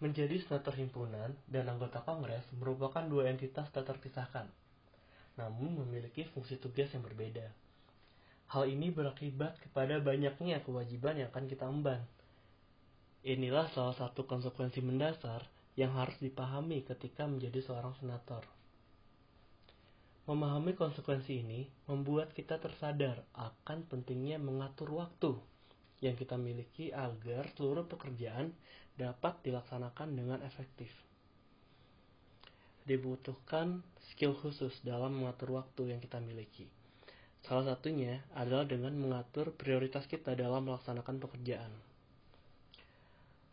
Menjadi senator himpunan dan anggota kongres merupakan dua entitas tak terpisahkan, namun memiliki fungsi tugas yang berbeda. Hal ini berakibat kepada banyaknya kewajiban yang akan kita emban. Inilah salah satu konsekuensi mendasar yang harus dipahami ketika menjadi seorang senator. Memahami konsekuensi ini membuat kita tersadar akan pentingnya mengatur waktu yang kita miliki agar seluruh pekerjaan dapat dilaksanakan dengan efektif. Dibutuhkan skill khusus dalam mengatur waktu yang kita miliki. Salah satunya adalah dengan mengatur prioritas kita dalam melaksanakan pekerjaan.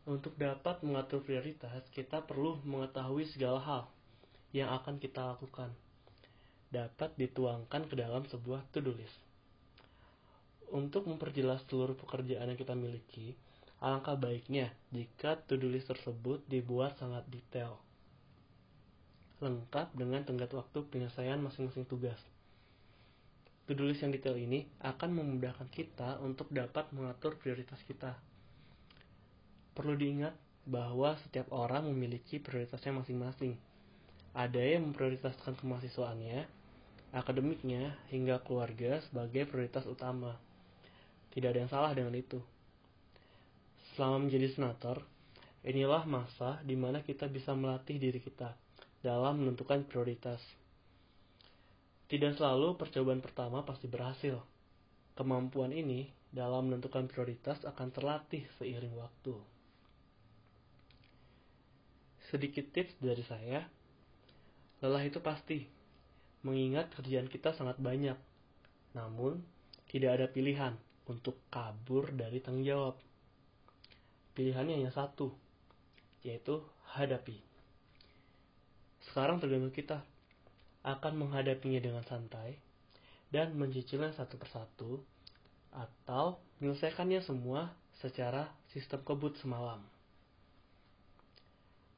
Untuk dapat mengatur prioritas, kita perlu mengetahui segala hal yang akan kita lakukan. Dapat dituangkan ke dalam sebuah to-do list. Untuk memperjelas seluruh pekerjaan yang kita miliki, Alangkah baiknya jika to-do list tersebut dibuat sangat detail, lengkap dengan tenggat waktu penyelesaian masing-masing tugas. To-do list yang detail ini akan memudahkan kita untuk dapat mengatur prioritas kita. Perlu diingat bahwa setiap orang memiliki prioritasnya masing-masing. Ada yang memprioritaskan kemahasiswaannya, akademiknya, hingga keluarga sebagai prioritas utama. Tidak ada yang salah dengan itu. Selama menjadi senator, inilah masa di mana kita bisa melatih diri kita dalam menentukan prioritas. Tidak selalu percobaan pertama pasti berhasil. Kemampuan ini dalam menentukan prioritas akan terlatih seiring waktu. Sedikit tips dari saya, lelah itu pasti, mengingat kerjaan kita sangat banyak. Namun, tidak ada pilihan untuk kabur dari tanggung jawab. Pilihannya hanya satu, yaitu hadapi. Sekarang tergantung kita akan menghadapinya dengan santai dan mencicilnya satu persatu atau menyelesaikannya semua secara sistem kebut semalam.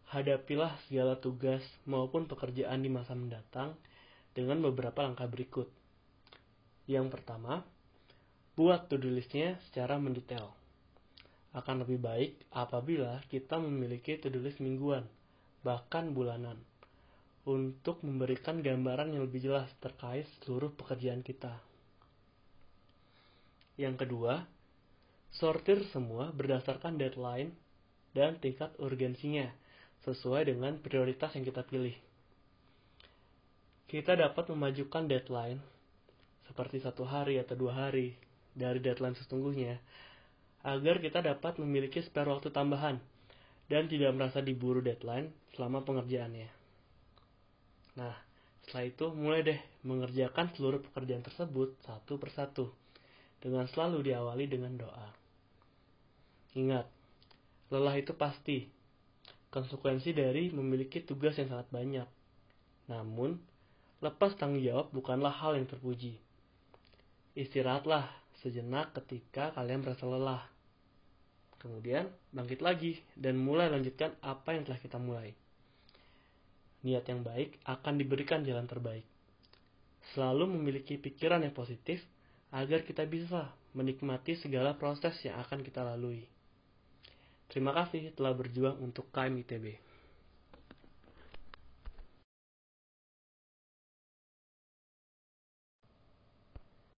Hadapilah segala tugas maupun pekerjaan di masa mendatang dengan beberapa langkah berikut. Yang pertama, buat to-do listnya secara mendetail akan lebih baik apabila kita memiliki to-do list mingguan, bahkan bulanan, untuk memberikan gambaran yang lebih jelas terkait seluruh pekerjaan kita. Yang kedua, sortir semua berdasarkan deadline dan tingkat urgensinya sesuai dengan prioritas yang kita pilih. Kita dapat memajukan deadline seperti satu hari atau dua hari dari deadline sesungguhnya agar kita dapat memiliki spare waktu tambahan dan tidak merasa diburu deadline selama pengerjaannya. Nah, setelah itu mulai deh mengerjakan seluruh pekerjaan tersebut satu persatu dengan selalu diawali dengan doa. Ingat, lelah itu pasti konsekuensi dari memiliki tugas yang sangat banyak. Namun, lepas tanggung jawab bukanlah hal yang terpuji. Istirahatlah sejenak ketika kalian merasa lelah. Kemudian bangkit lagi dan mulai lanjutkan apa yang telah kita mulai. Niat yang baik akan diberikan jalan terbaik. Selalu memiliki pikiran yang positif agar kita bisa menikmati segala proses yang akan kita lalui. Terima kasih telah berjuang untuk KMITB.